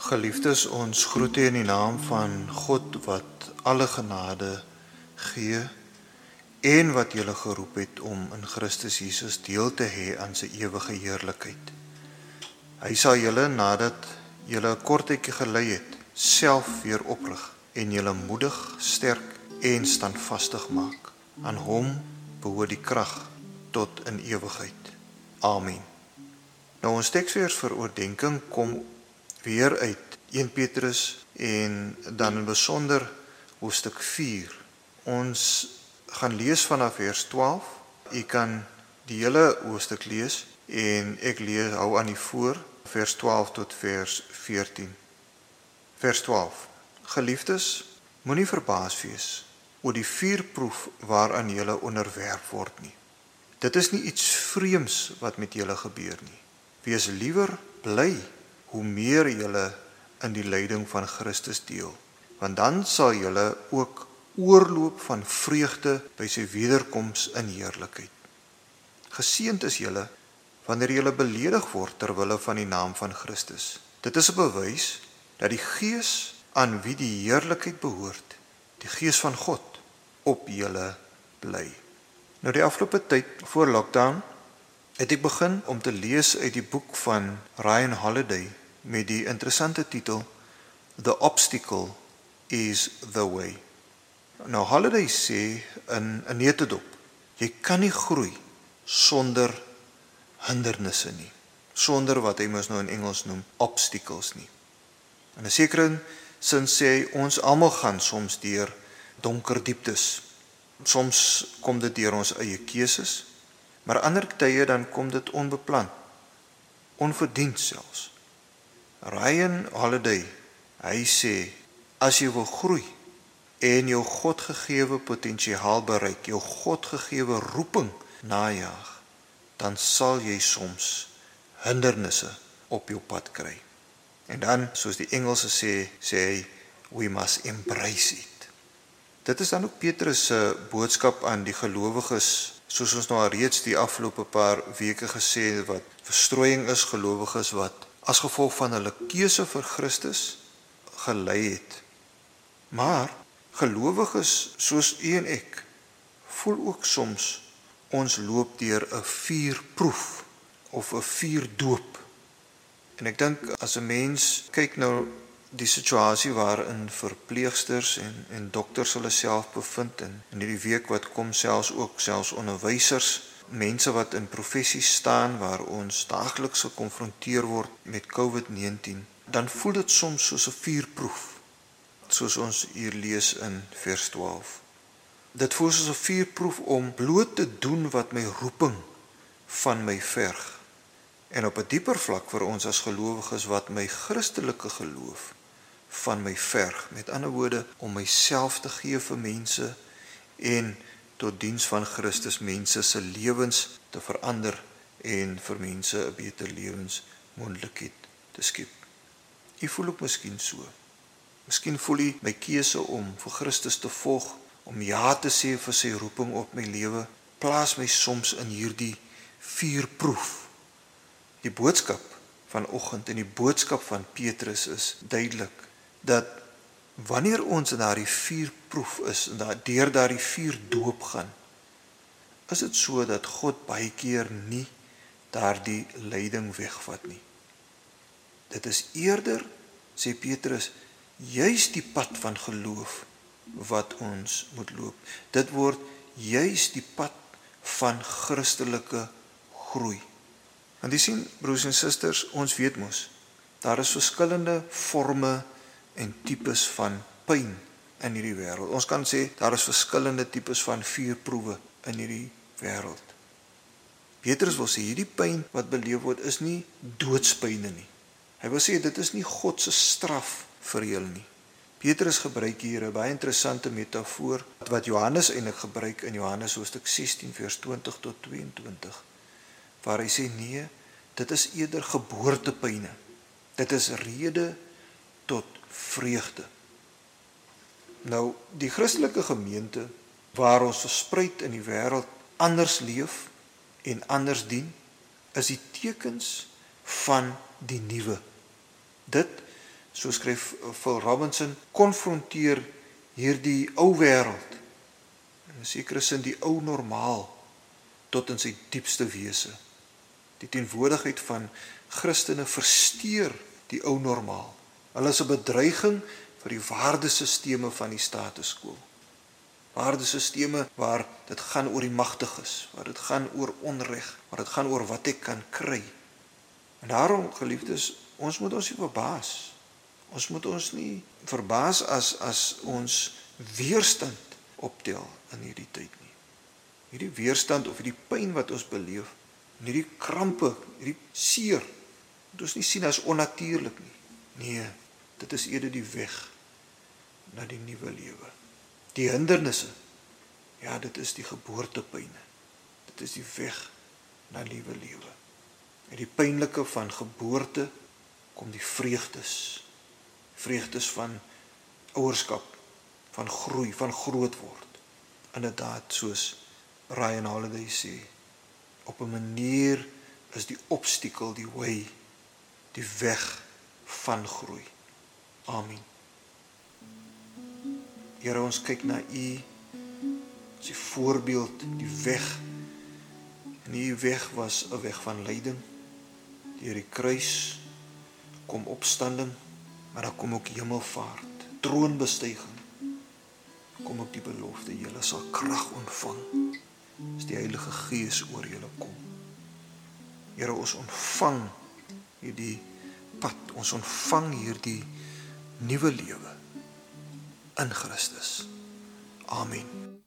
Geliefdes, ons groet u in die naam van God wat alle genade gee en wat julle geroep het om in Christus Jesus deel te hê aan sy ewige heerlikheid. Hy sal julle nadat julle 'n kort tydjie gelei het, self weer oprig en julle moedig, sterk en standvastig maak. Aan hom behoort die krag tot in ewigheid. Amen. Nou ons teksvers vir oordeenking kom weer uit 1 Petrus en dan in besonder hoofstuk 4. Ons gaan lees vanaf vers 12. U kan die hele hoofstuk lees en ek lees hou aan die voor vers 12 tot vers 14. Vers 12. Geliefdes, moenie verbaas wees oor die vuurproef waaraan julle onderwerp word nie. Dit is nie iets vreemds wat met julle gebeur nie. Wees liewer bly hoe meer julle in die lyding van Christus deel, want dan sal julle ook oorloop van vreugde by sy wederkoms in heerlikheid. Geseënd is julle wanneer julle beledig word ter wille van die naam van Christus. Dit is 'n bewys dat die Gees aan wie die heerlikheid behoort, die Gees van God op julle bly. Nou die afgelope tyd voor lockdown het ek begin om te lees uit die boek van Ryan Holiday met die interessante titel The Obstacle is the Way. Nou Holiday sê in 'n netedop, jy kan nie groei sonder hindernisse nie, sonder wat hy mos nou in Engels noem obstacles nie. In 'n sekere sin sê hy ons almal gaan soms deur donker dieptes. Soms kom dit deur ons eie keuses, maar ander tye dan kom dit onbeplan, onverdiend selfs. Ryan Holiday, hy sê as jy wil groei en jou Godgegewe potensiaal bereik, jou Godgegewe roeping najag, dan sal jy soms hindernisse op jou pad kry. En dan, soos die Engelse sê, sê hy we must embrace it. Dit is dan ook Petrus se boodskap aan die gelowiges, soos ons nou al reeds die afgelope paar weke gesê het wat verstrooiing is gelowiges wat as gevolg van hulle keuse vir Christus gelei het. Maar gelowiges soos u en ek voel ook soms ons loop deur 'n vuurproef of 'n vuurdoop. En ek dink as 'n mens kyk nou die situasie waarin verpleegsters en en dokters hulle self bevind in in hierdie week wat kom selfs ook selfs onderwysers mense wat in professies staan waar ons daagliks gekonfronteer word met COVID-19, dan voel dit soms soos 'n vuurproef, soos ons hier lees in vers 12. Dit voel soos 'n vuurproef om bloot te doen wat my roeping van my verg. En op 'n dieper vlak vir ons as gelowiges wat my Christelike geloof van my verg, met ander woorde om myself te gee vir mense en tot diens van Christus mense se lewens te verander en vir mense 'n beter lewensmoontlikheid te skep. U voel ook miskien so. Miskien voel u my keuse om vir Christus te volg, om ja te sê vir sy roeping op my lewe, plaas my soms in hierdie vuurproef. Die boodskap vanoggend en die boodskap van Petrus is duidelik dat wanneer ons in daardie vuurproef is en daardeur daardie vuur doop gaan is dit so dat God baie keer nie daardie lyding wegvat nie. Dit is eerder sê Petrus juis die pad van geloof wat ons moet loop. Dit word juis die pad van Christelike groei. Want jy sien broers en susters ons weet mos daar is verskillende forme en tipes van pyn in hierdie wêreld. Ons kan sê daar is verskillende tipes van vuurproewe in hierdie wêreld. Petrus wil sê hierdie pyn wat beleef word is nie doodspyne nie. Hy wil sê dit is nie God se straf vir julle nie. Petrus gebruik hier 'n baie interessante metafoor wat Johannes eintlik gebruik in Johannes hoofstuk 16 vers 20 tot 22 waar hy sê nee, dit is eerder geboortepyne. Dit is rede tot vreugde. Nou die Christelike gemeente waar ons versprei in die wêreld anders leef en anders dien is die tekens van die nuwe. Dit So skryf Phil Robinson konfronteer hierdie ou wêreld in 'n sekere sin die ou normaal tot in sy diepste wese. Die teenwoordigheid van Christene versteur die ou normaal. Hulle is 'n bedreiging vir die waardesisteme van die status quo. Waardesisteme waar dit gaan oor die magtiges, waar dit gaan oor onreg, waar dit gaan oor wat ek kan kry. En daarom geliefdes, ons moet ons nie verbaas. Ons moet ons nie verbaas as as ons weerstand optel in hierdie tyd nie. Hierdie weerstand of hierdie pyn wat ons beleef, hierdie krampe, hierdie seer, moet ons nie sien as onnatuurlik nie. Nee, dit is eerder die weg na die nuwe lewe. Die hindernisse. Ja, dit is die geboortepyne. Dit is die weg na nuwe lewe. Uit die pynlike van geboorte kom die vreugdes. Vreugdes van ouerskap, van groei, van groot word. Inderdaad soos Ryan Holiday sê, op 'n manier is die obstakel die way, die weg van groei. Amen. Here ons kyk na u as die voorbeeld, die weg. En u weg was 'n weg van lyding deur die kruis kom opstanding, maar dan kom ook hemelvaart, troonbestyging. Kom ook die belofte, julle sal krag ontvang as die Heilige Gees oor julle kom. Here, ons ontvang hierdie pad, ons ontvang hierdie nuwe lewe in Christus. Amen.